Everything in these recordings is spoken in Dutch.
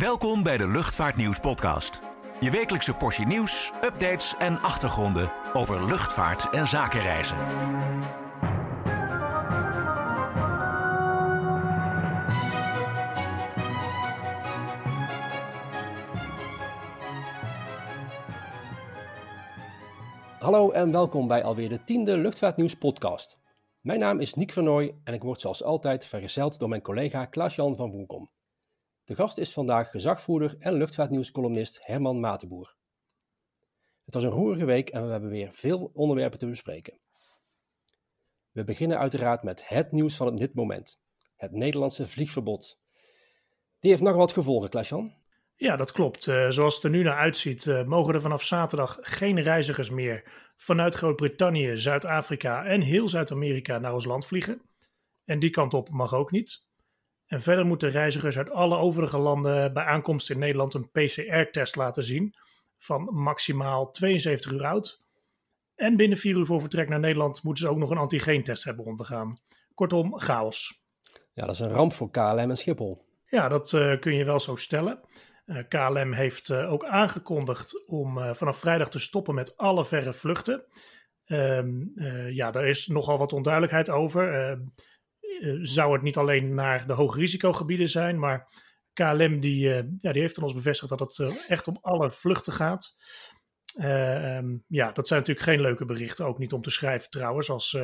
Welkom bij de Luchtvaartnieuws podcast. Je wekelijkse portie nieuws, updates en achtergronden over luchtvaart en zakenreizen. Hallo en welkom bij alweer de tiende Luchtvaartnieuws podcast. Mijn naam is Nick Vernooy en ik word zoals altijd vergezeld door mijn collega Klaas-Jan van Woenkom. De gast is vandaag gezagvoerder en luchtvaartnieuwscolumnist Herman Matenboer. Het was een roerige week en we hebben weer veel onderwerpen te bespreken. We beginnen uiteraard met het nieuws van dit moment. Het Nederlandse vliegverbod. Die heeft nog wat gevolgen, Klaas-Jan. Ja, dat klopt. Uh, zoals het er nu naar uitziet, uh, mogen er vanaf zaterdag geen reizigers meer vanuit Groot-Brittannië, Zuid-Afrika en heel Zuid-Amerika naar ons land vliegen. En die kant op mag ook niet. En verder moeten reizigers uit alle overige landen bij aankomst in Nederland een PCR-test laten zien van maximaal 72 uur oud. En binnen 4 uur voor vertrek naar Nederland moeten ze ook nog een antigeentest hebben ondergaan. Kortom, chaos. Ja, dat is een ramp voor KLM en Schiphol. Ja, dat uh, kun je wel zo stellen. Uh, eh, KLM heeft uh, ook aangekondigd om vanaf vrijdag te stoppen met alle verre vluchten. Ehm, ja, daar is nogal wat onduidelijkheid over. Ehm, eh, zou het niet alleen naar de hoogrisicogebieden zijn, maar KLM die, eh, ja, die heeft aan ons bevestigd dat het eh, echt om alle vluchten gaat. Um, ja, dat zijn natuurlijk geen leuke berichten, ook niet om te schrijven trouwens als,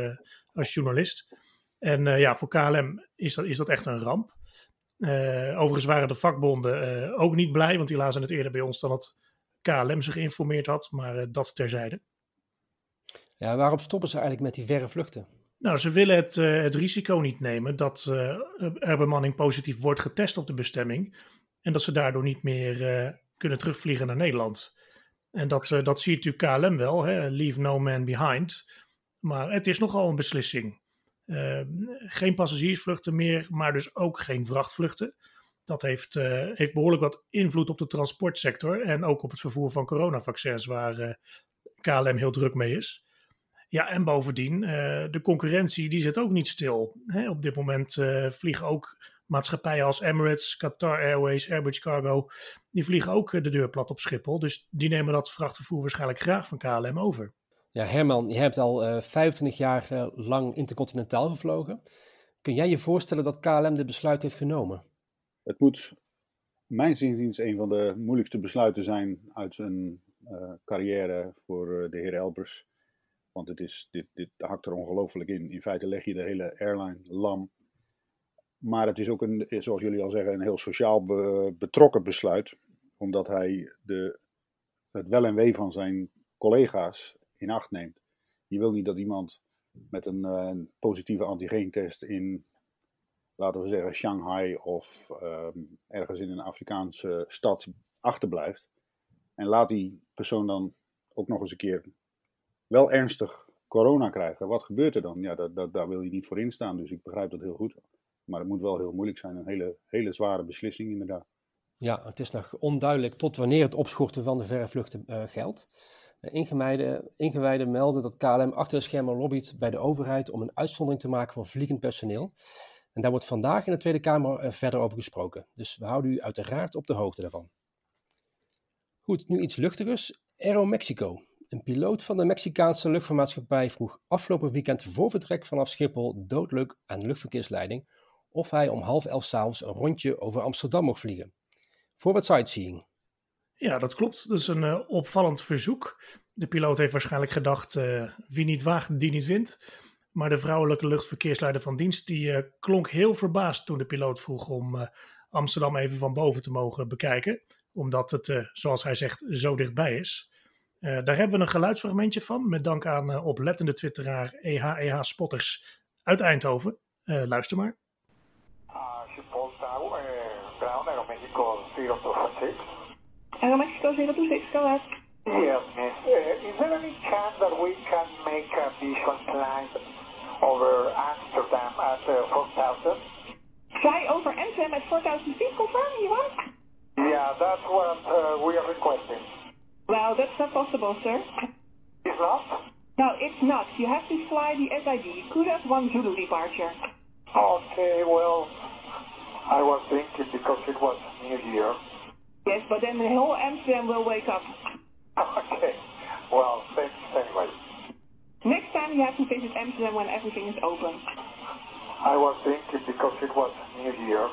als journalist. En ja, voor KLM is dat, is dat echt een ramp. overigens waren de vakbonden ook niet blij, want die lazen het eerder bij ons dan dat KLM zich geïnformeerd had, maar dat terzijde. Ja, waarom stoppen ze eigenlijk met die verre vluchten? Nou, ze willen het, uh, het risico niet nemen dat uh, er bemanning positief wordt getest op de bestemming. En dat ze daardoor niet meer uh, kunnen terugvliegen naar Nederland. En dat, dat ziet natuurlijk KLM wel, hè? leave no man behind. Maar het is nogal een beslissing. geen passagiersvluchten meer, maar dus ook geen vrachtvluchten. Dat heeft, heeft behoorlijk wat invloed op de transportsector en ook op het vervoer van coronavaccins, waar KLM heel druk mee is. Ja, en bovendien, uh, de concurrentie die zit ook niet stil. Hè? Op dit moment uh, vliegen ook maatschappijen als Emirates, Qatar Airways, Airbus Cargo, die vliegen ook eh, de deur plat op Schiphol. Dus die nemen dat vrachtvervoer waarschijnlijk graag van KLM over. Ja, Herman, je hebt al uh, 25 jaar lang intercontinentaal gevlogen. Kun jij je voorstellen dat KLM dit besluit heeft genomen? Het moet mijn inziens een van de moeilijkste besluiten zijn uit zijn carrière voor de heer Elbers. Want het is, dit, dit hakt er ongelooflijk in. In feite leg je de hele airline lam. Maar het is ook, een, zoals jullie al zeggen, een heel sociaal betrokken besluit. Omdat hij de, het wel en wee van zijn collega's in acht neemt. Je wil niet dat iemand met een, een positieve antigeentest in, laten we zeggen, Shanghai of ehm, ergens in een Afrikaanse stad achterblijft. En laat die persoon dan ook nog eens een keer wel ernstig corona krijgen, wat gebeurt er dan? Ja, dat, dat, daar wil je niet voor instaan, dus ik begrijp dat heel goed. Maar het moet wel heel moeilijk zijn, een hele, hele zware beslissing inderdaad. Ja, het is nog onduidelijk tot wanneer het opschorten van de verre vluchten uh, geldt. Uh, ingewijden, melden dat KLM achter de schermen lobbyt bij de overheid om een uitzondering te maken voor vliegend personeel. En daar wordt vandaag in de Tweede Kamer uh, verder over gesproken. Dus we houden u uiteraard op de hoogte daarvan. Goed, nu iets luchtigers. Aero Mexico. Een piloot van de Mexicaanse luchtvaartmaatschappij vroeg afgelopen weekend voor vertrek vanaf Schiphol doodleuk aan de luchtverkeersleiding of hij om half elf s'avonds een rondje over Amsterdam mocht vliegen. Voor wat sightseeing. Ja, dat klopt. Dat is een uh, opvallend verzoek. De piloot heeft waarschijnlijk gedacht, uh, wie niet waagt, die niet wint. Maar de vrouwelijke luchtverkeersleider van dienst, die uh, klonk heel verbaasd toen de piloot vroeg om Amsterdam even van boven te mogen bekijken. Omdat het, zoals hij zegt, zo dichtbij is. Uh, daar hebben we een geluidsfragmentje van, met dank aan uh, oplettende twitteraar EHEH e Spotters uit Eindhoven. Uh, luister maar. Tower, ground Aeromexico 026. Aeromexico 026, go ahead. Yes, miss. is there any chance that we can make a visual flight over Amsterdam at 4000? Fly over Amsterdam at 4000 feet, confirm, you want? Yeah, that's what we are requesting. Well, that's not possible, sir. It's not? No, it's not. You have to fly the SID. You could have one Zulu departure. Okay, well, I was thinking because it was New Year. Yes, but then the whole Amsterdam will wake up. Okay. Well, thanks anyway. Next time you have to visit Amsterdam when everything is open. I was thinking because it was New Year.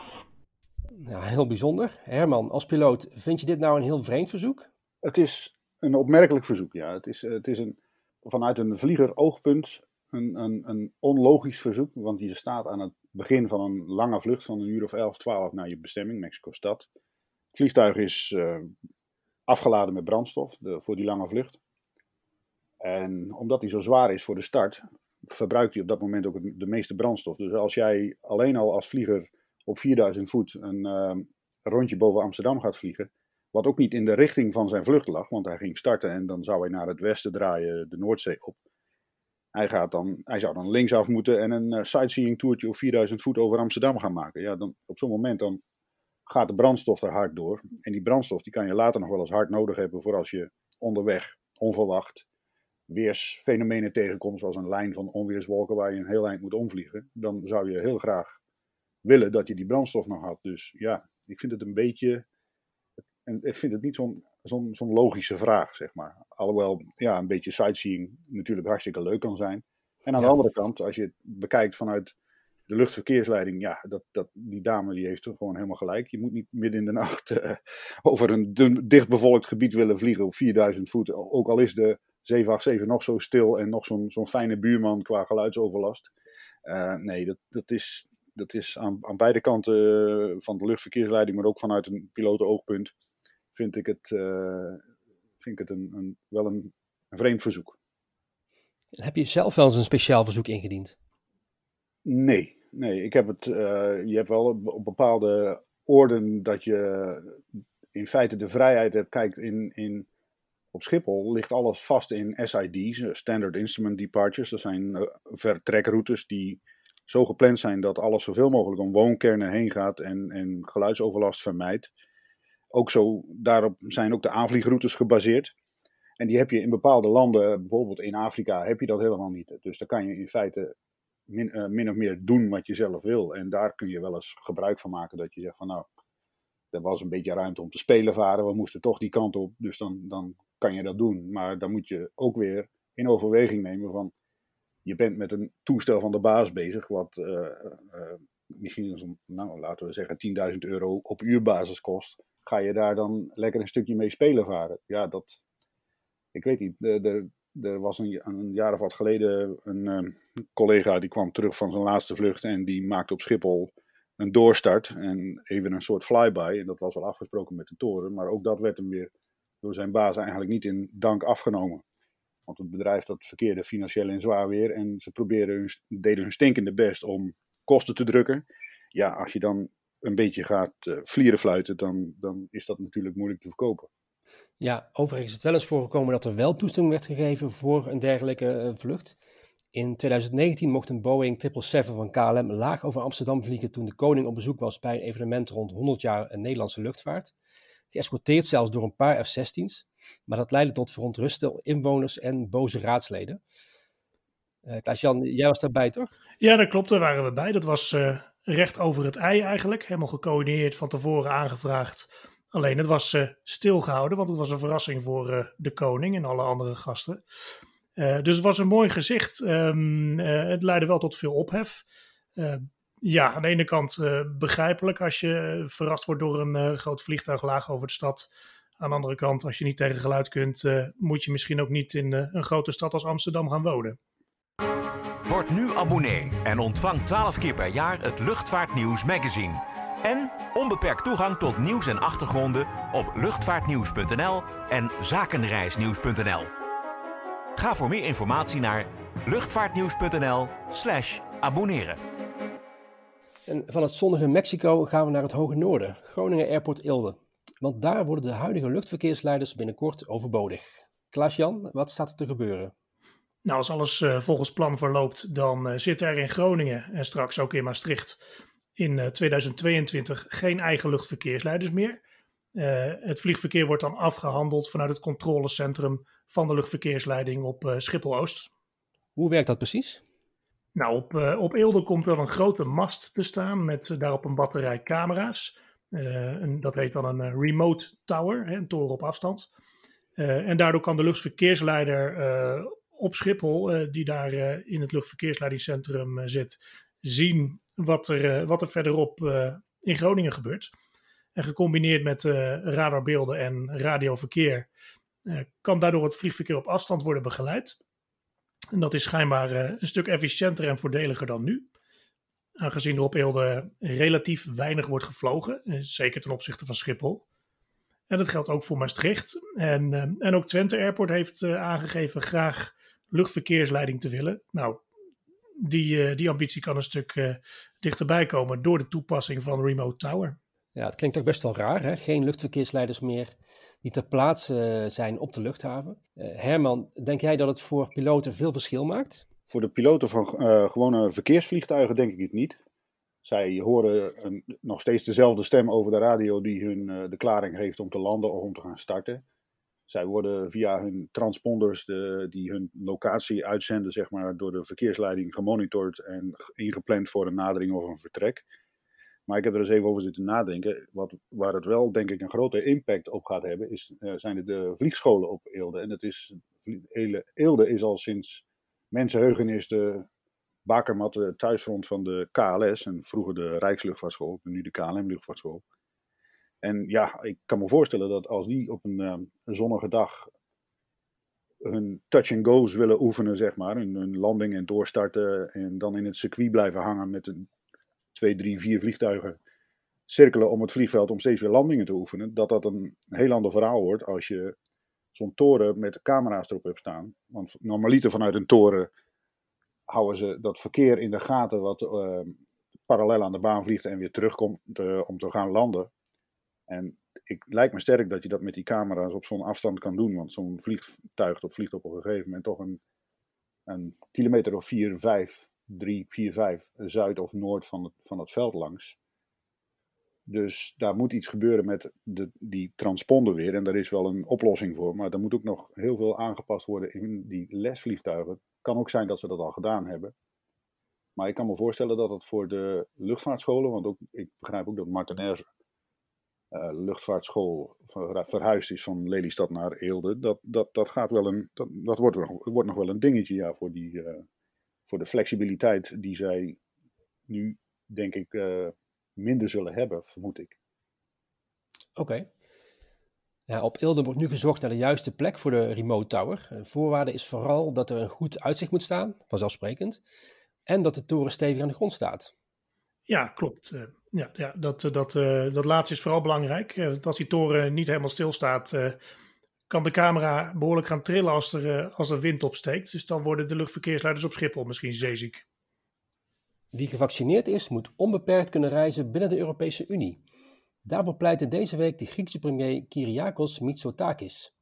Ja, heel bijzonder. Herman, als piloot, vind je dit nou een heel vreemd verzoek? Het is een opmerkelijk verzoek, ja. Het is, het is een, vanuit een vlieger oogpunt een, een, een onlogisch verzoek, want je staat aan het begin van een lange vlucht van een uur of 11, 12 naar je bestemming, Mexico-stad. Het vliegtuig is uh, afgeladen met brandstof de, voor die lange vlucht. En omdat hij zo zwaar is voor de start, verbruikt hij op dat moment ook de meeste brandstof. Dus als jij alleen al als vlieger op 4000 voet een uh, rondje boven Amsterdam gaat vliegen, wat ook niet in de richting van zijn vlucht lag, want hij ging starten en dan zou hij naar het westen draaien, de Noordzee op. Hij, gaat dan, hij zou dan linksaf moeten en een uh, sightseeing toertje op 4000 voet over Amsterdam gaan maken. Ja, dan, op zo'n moment dan gaat de brandstof er hard door. En die brandstof die kan je later nog wel eens hard nodig hebben voor als je onderweg onverwacht weersfenomenen tegenkomt, zoals een lijn van onweerswolken waar je een heel eind moet omvliegen. Dan zou je heel graag willen dat je die brandstof nog had. Dus ja, ik vind het een beetje. En ik vind het niet zo'n zo'n zo'n logische vraag, zeg maar. Alhoewel, ja, een beetje sightseeing natuurlijk hartstikke leuk kan zijn. En aan Ja. de andere kant, als je het bekijkt vanuit de luchtverkeersleiding, ja, dat, dat, die dame die heeft er gewoon helemaal gelijk. Je moet niet midden in de nacht eh, over een dun, dichtbevolkt gebied willen vliegen op 4000 voet. Ook al is de 787 nog zo stil en nog zo'n zo'n fijne buurman qua geluidsoverlast. Eh, nee, dat, dat is, dat is aan, aan beide kanten van de luchtverkeersleiding, maar ook vanuit een pilotenoogpunt, vind ik het, eh, vind ik het een, een, wel een, een vreemd verzoek. Heb je zelf wel eens een speciaal verzoek ingediend? Nee, nee. Ik heb het, eh, je hebt wel op- bepaalde orden dat je in feite de vrijheid hebt. Kijk, in, in, op Schiphol ligt alles vast in SID's, eh, Standard Instrument Departures. Dat zijn vertrekroutes die zo gepland zijn dat alles zoveel mogelijk om woonkernen heen gaat en, en geluidsoverlast vermijdt. Ook zo, daarop zijn ook de aanvliegroutes gebaseerd. En die heb je in bepaalde landen, bijvoorbeeld in Afrika, heb je dat helemaal niet. Dus daar kan je in feite min, eh, min of meer doen wat je zelf wil. En daar kun je wel eens gebruik van maken dat je zegt van nou, er was een beetje ruimte om te spelen varen. We moesten toch die kant op, dus dan, dan kan je dat doen. Maar dan moet je ook weer in overweging nemen van je bent met een toestel van de baas bezig, wat eh, eh, misschien nou, laten we zeggen 10.000 euro op uurbasis kost. Ga je daar dan lekker een stukje mee spelen varen? Ja, dat, ik weet niet. Er, was een, een jaar of wat geleden een eh, collega die kwam terug van zijn laatste vlucht en die maakte op Schiphol een doorstart en even een soort flyby. En dat was wel afgesproken met de toren, maar ook dat werd hem weer door zijn baas eigenlijk niet in dank afgenomen. Want het bedrijf dat verkeerde financieel in zwaar weer en ze probeerden hun, deden hun stinkende best om kosten te drukken. Ja, als je dan een beetje gaat uh, vlieren fluiten, dan, dan is dat natuurlijk moeilijk te verkopen. Ja, overigens is het wel eens voorgekomen dat er wel toestemming werd gegeven voor een dergelijke uh, vlucht. In 2019 mocht een Boeing 777 van KLM laag over Amsterdam vliegen toen de koning op bezoek was bij een evenement rond 100 jaar Nederlandse luchtvaart. Geëscorteerd zelfs door een paar F-16's, maar dat leidde tot verontruste inwoners en boze raadsleden. Uh, Klaas-Jan, jij was daarbij toch? Ja, dat klopt, daar waren we bij. Dat was uh, recht over het ei eigenlijk, helemaal gecoördineerd van tevoren aangevraagd. Alleen het was uh, stilgehouden, want het was een verrassing voor uh, de koning en alle andere gasten. Uh, dus het was een mooi gezicht. Um, het leidde wel tot veel ophef. ja, aan de ene kant begrijpelijk als je verrast wordt door een groot vliegtuig laag over de stad. Aan de andere kant, als je niet tegen geluid kunt, moet je misschien ook niet in een grote stad als Amsterdam gaan wonen. Word nu abonnee en ontvang 12 keer per jaar het Luchtvaartnieuws magazine. En onbeperkt toegang tot nieuws en achtergronden op luchtvaartnieuws.nl en zakenreisnieuws.nl. Ga voor meer informatie naar luchtvaartnieuws.nl/slash abonneren. En van het zonnige Mexico gaan we naar het hoge noorden, Groningen Airport Ilde. Want daar worden de huidige luchtverkeersleiders binnenkort overbodig. Klaas-Jan, wat staat er te gebeuren? Nou, als alles uh, volgens plan verloopt, dan uh, zit er in Groningen en straks ook in Maastricht in uh, 2022 geen eigen luchtverkeersleiders meer. Het vliegverkeer wordt dan afgehandeld vanuit het controlecentrum van de luchtverkeersleiding op uh, Schiphol-Oost. Hoe werkt dat precies? Nou, op, op Eelde komt wel een grote mast te staan met daarop een batterij camera's. dat heet dan een remote tower, hè, een toren op afstand. en daardoor kan de luchtverkeersleider op Schiphol, die daar in het luchtverkeersleidingscentrum zit, zien wat er, wat er verderop in Groningen gebeurt. En gecombineerd met radarbeelden en radioverkeer kan daardoor het vliegverkeer op afstand worden begeleid. En dat is schijnbaar een stuk efficiënter en voordeliger dan nu. Aangezien er op Eelde relatief weinig wordt gevlogen, zeker ten opzichte van Schiphol. En dat geldt ook voor Maastricht. En, en ook Twente Airport heeft aangegeven graag luchtverkeersleiding te willen. Nou, die, die ambitie kan een stuk dichterbij komen door de toepassing van Remote Tower. Ja, het klinkt ook best wel raar, hè? Geen luchtverkeersleiders meer die ter plaatse zijn op de luchthaven. Herman, denk jij dat het voor piloten veel verschil maakt? Voor de piloten van uh, gewone verkeersvliegtuigen denk ik het niet. Zij horen een, nog steeds dezelfde stem over de radio die hun uh, de klaring geeft om te landen of om te gaan starten. Zij worden via hun transponders de, die hun locatie uitzenden, zeg maar, door de verkeersleiding gemonitord en ingepland voor een nadering of een vertrek. Maar ik heb er eens even over zitten nadenken. Wat, waar het wel, denk ik, een grote impact op gaat hebben, is, uh, zijn de, vliegscholen op Eelde. En dat is, Eelde is al sinds mensenheugenis de bakermat, de thuisfront van de KLS. En vroeger de Rijksluchtvaartschool, nu de KLM-luchtvaartschool. En ja, ik kan me voorstellen dat als die op een, een zonnige dag hun touch and go's willen oefenen, zeg maar, hun, hun, landing en doorstarten en dan in het circuit blijven hangen met een twee, drie, vier vliegtuigen cirkelen om het vliegveld om steeds weer landingen te oefenen, dat dat een heel ander verhaal wordt als je zo'n toren met camera's erop hebt staan. Want normaliter vanuit een toren houden ze dat verkeer in de gaten wat uh, parallel aan de baan vliegt en weer terugkomt te, om te gaan landen. En ik lijkt me sterk dat je dat met die camera's op zo'n afstand kan doen. Want zo'n vliegtuig dat vliegt op een gegeven moment toch een, een kilometer of 4, 5, 3, 4, 5 zuid of noord van het, van het veld langs. Dus daar moet iets gebeuren met de, die transponder weer. En daar is wel een oplossing voor. Maar er moet ook nog heel veel aangepast worden in die lesvliegtuigen. Kan ook zijn dat ze dat al gedaan hebben. Maar ik kan me voorstellen dat het voor de luchtvaartscholen, want ook, ik begrijp ook dat Martinair uh, luchtvaartschool verhuisd is van Lelystad naar Eelde. Dat, dat, dat, gaat wel een, dat, dat wordt, wordt nog wel een dingetje ja, voor, die, uh, voor de flexibiliteit die zij nu, denk ik, uh, minder zullen hebben, vermoed ik. Oké. Ja, op Eelde wordt nu gezocht naar de juiste plek voor de remote tower. Een voorwaarde is vooral dat er een goed uitzicht moet staan, vanzelfsprekend. En dat de toren stevig aan de grond staat. Ja, klopt. Uh, ja, ja, dat, dat, uh, dat laatste is vooral belangrijk. Als die toren niet helemaal stilstaat, kan de camera behoorlijk gaan trillen als er, als er wind opsteekt. Dus dan worden de luchtverkeersleiders op Schiphol misschien zeeziek. Wie gevaccineerd is, moet onbeperkt kunnen reizen binnen de Europese Unie. Daarvoor pleitte deze week de Griekse premier Kyriakos Mitsotakis.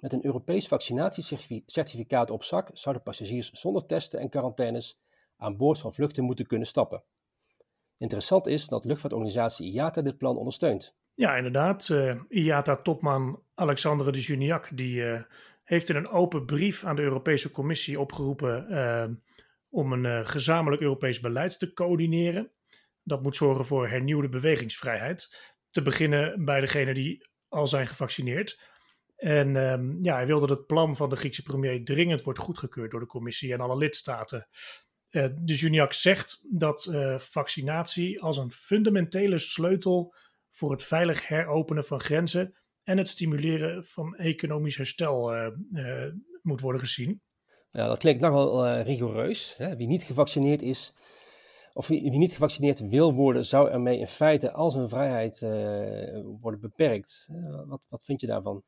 Met een Europees vaccinatiecertificaat op zak zouden passagiers zonder testen en quarantaines aan boord van vluchten moeten kunnen stappen. Interessant is dat luchtvaartorganisatie IATA dit plan ondersteunt. Ja, inderdaad. Uh, IATA-topman Alexandre de Juniac die, uh, heeft in een open brief aan de Europese Commissie opgeroepen uh, om een gezamenlijk Europees beleid te coördineren. Dat moet zorgen voor hernieuwde bewegingsvrijheid. Te beginnen bij degenen die al zijn gevaccineerd. En um, ja, hij wilde dat het plan van de Griekse premier dringend wordt goedgekeurd door de commissie en alle lidstaten. Uh, de Juniac zegt dat uh, vaccinatie als een fundamentele sleutel voor het veilig heropenen van grenzen en het stimuleren van economisch herstel uh, moet worden gezien. Ja, dat klinkt nogal rigoureus. Hè? Wie niet gevaccineerd is, of wie, wie, niet gevaccineerd wil worden, zou ermee in feite al zijn vrijheid worden beperkt. Wat, wat vind je daarvan?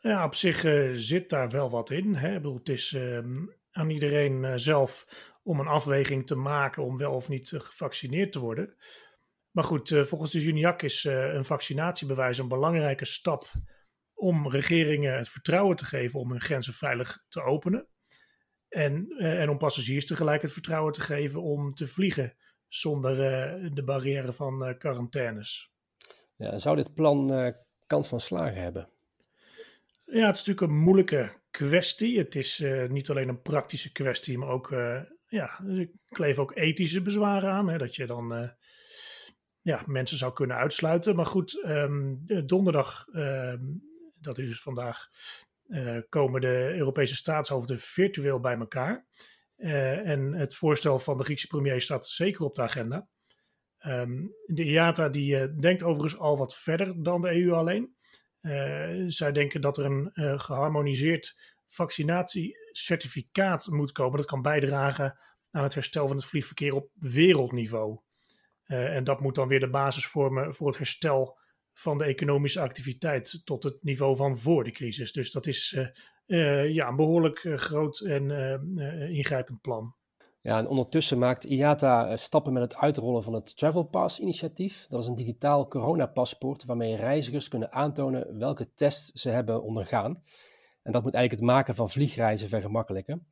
Ja, op zich zit daar wel wat in. Hè? Ik bedoel, het is ehm, aan iedereen zelf om een afweging te maken om wel of niet gevaccineerd te worden. Maar goed, volgens de Juniac is een vaccinatiebewijs een belangrijke stap om regeringen het vertrouwen te geven om hun grenzen veilig te openen. En, en om passagiers tegelijk het vertrouwen te geven om te vliegen zonder de barrière van quarantaines. Ja, zou dit plan kans van slagen hebben? Ja, het is natuurlijk een moeilijke kwestie. Het is niet alleen een praktische kwestie, maar ook, ja, er kleven ook ethische bezwaren aan. Hè, dat je dan ja, mensen zou kunnen uitsluiten. Maar goed, ehm, donderdag, ehm, dat is dus vandaag, uh, komen de Europese staatshoofden virtueel bij elkaar. Uh, en het voorstel van de Griekse premier staat zeker op de agenda. Um, de IATA die denkt overigens al wat verder dan de EU alleen. zij denken dat er een geharmoniseerd vaccinatiecertificaat moet komen. Dat kan bijdragen aan het herstel van het vliegverkeer op wereldniveau. en dat moet dan weer de basis vormen voor het herstel van de economische activiteit tot het niveau van voor de crisis. Dus dat is uh, uh, ja, een behoorlijk groot en ingrijpend plan. Ja, en ondertussen maakt IATA stappen met het uitrollen van het Travel Pass initiatief. Dat is een digitaal coronapaspoort waarmee reizigers kunnen aantonen welke test ze hebben ondergaan. En dat moet eigenlijk het maken van vliegreizen vergemakkelijken.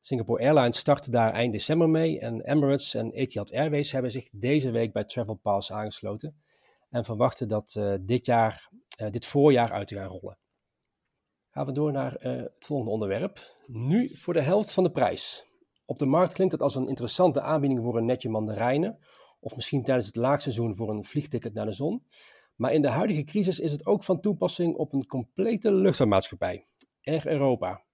Singapore Airlines startte daar eind december mee en Emirates en Etihad Airways hebben zich deze week bij Travel Pass aangesloten en verwachten dat uh, dit, jaar, uh, dit voorjaar uit te gaan rollen. Gaan we door naar uh, het volgende onderwerp. Nu voor de helft van de prijs. Op de markt klinkt het als een interessante aanbieding voor een netje mandarijnen, of misschien tijdens het laagseizoen voor een vliegticket naar de zon. Maar in de huidige crisis is het ook van toepassing op een complete luchtvaartmaatschappij, Air Europa.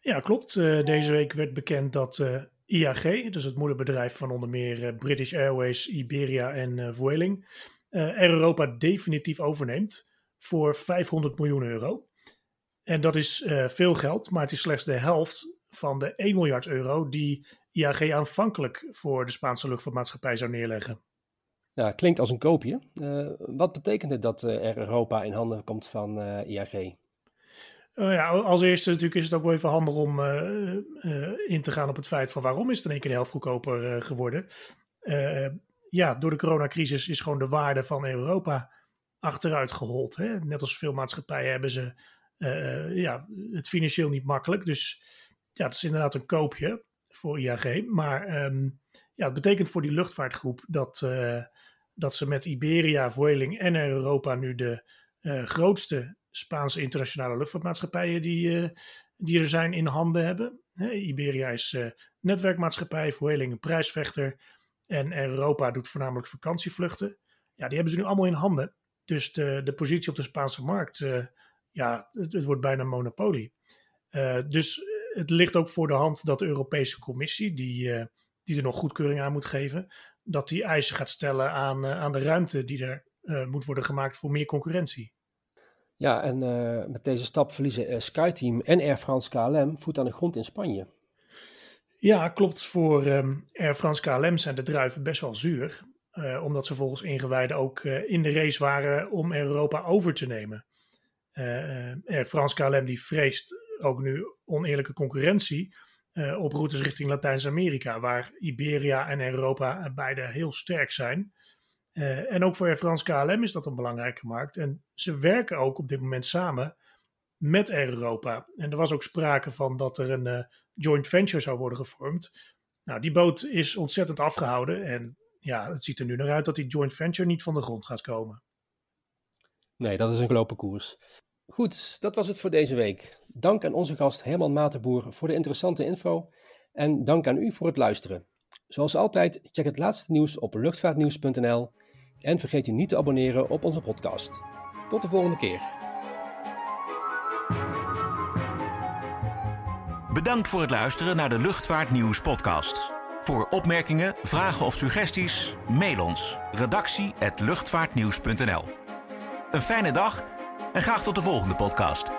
Ja, klopt. deze week werd bekend dat IAG, dus het moederbedrijf van onder meer British Airways, Iberia en Vueling, Air Europa definitief overneemt voor 500 miljoen euro. En dat is veel geld, maar het is slechts de helft van de 1 miljard euro die IAG aanvankelijk voor de Spaanse luchtvaartmaatschappij zou neerleggen. Ja, klinkt als een koopje. Uh, wat betekent het dat Air Europa in handen komt van IAG? Ja, als eerste natuurlijk is het ook wel even handig om in te gaan op het feit van waarom is het in één keer de helft goedkoper geworden ja, door de coronacrisis is gewoon de waarde van Europa achteruit gehold. Hè? Net als veel maatschappijen hebben ze ja, het financieel niet makkelijk. Dus ja, het is inderdaad een koopje voor IAG. Maar um, ja, het betekent voor die luchtvaartgroep dat, dat ze met Iberia, Vueling en Europa nu de grootste Spaanse internationale luchtvaartmaatschappijen die, die er zijn in handen hebben. Iberia is netwerkmaatschappij, Vueling een prijsvechter. En Europa doet voornamelijk vakantievluchten. Ja, die hebben ze nu allemaal in handen. Dus de, de positie op de Spaanse markt, uh, ja, het, wordt bijna monopolie. Dus het ligt ook voor de hand dat de Europese Commissie, die, die er nog goedkeuring aan moet geven, dat die eisen gaat stellen aan, aan de ruimte die er moet worden gemaakt voor meer concurrentie. Ja, en met deze stap verliezen SkyTeam en Air France KLM voet aan de grond in Spanje. Ja, klopt. Voor um, Air France KLM zijn de druiven best wel zuur. Uh, omdat ze volgens ingewijden ook in de race waren om Europa over te nemen. Air France KLM die vreest ook nu oneerlijke concurrentie op routes richting Latijns-Amerika, waar Iberia en Europa beide heel sterk zijn. En ook voor Air France KLM is dat een belangrijke markt. En ze werken ook op dit moment samen met Air Europa. En er was ook sprake van dat er een joint venture zou worden gevormd. Nou, die boot is ontzettend afgehouden. En ja, het ziet er nu naar uit dat die joint venture niet van de grond gaat komen. Nee, dat is een gelopen koers. Goed, dat was het voor deze week. Dank aan onze gast Herman Matenboer voor de interessante info. En dank aan u voor het luisteren. Zoals altijd, check het laatste nieuws op luchtvaartnieuws.nl. En vergeet u niet te abonneren op onze podcast. Tot de volgende keer. Bedankt voor het luisteren naar de Luchtvaartnieuws podcast. Voor opmerkingen, vragen of suggesties, mail ons redactie@luchtvaartnieuws.nl. Een fijne dag en graag tot de volgende podcast.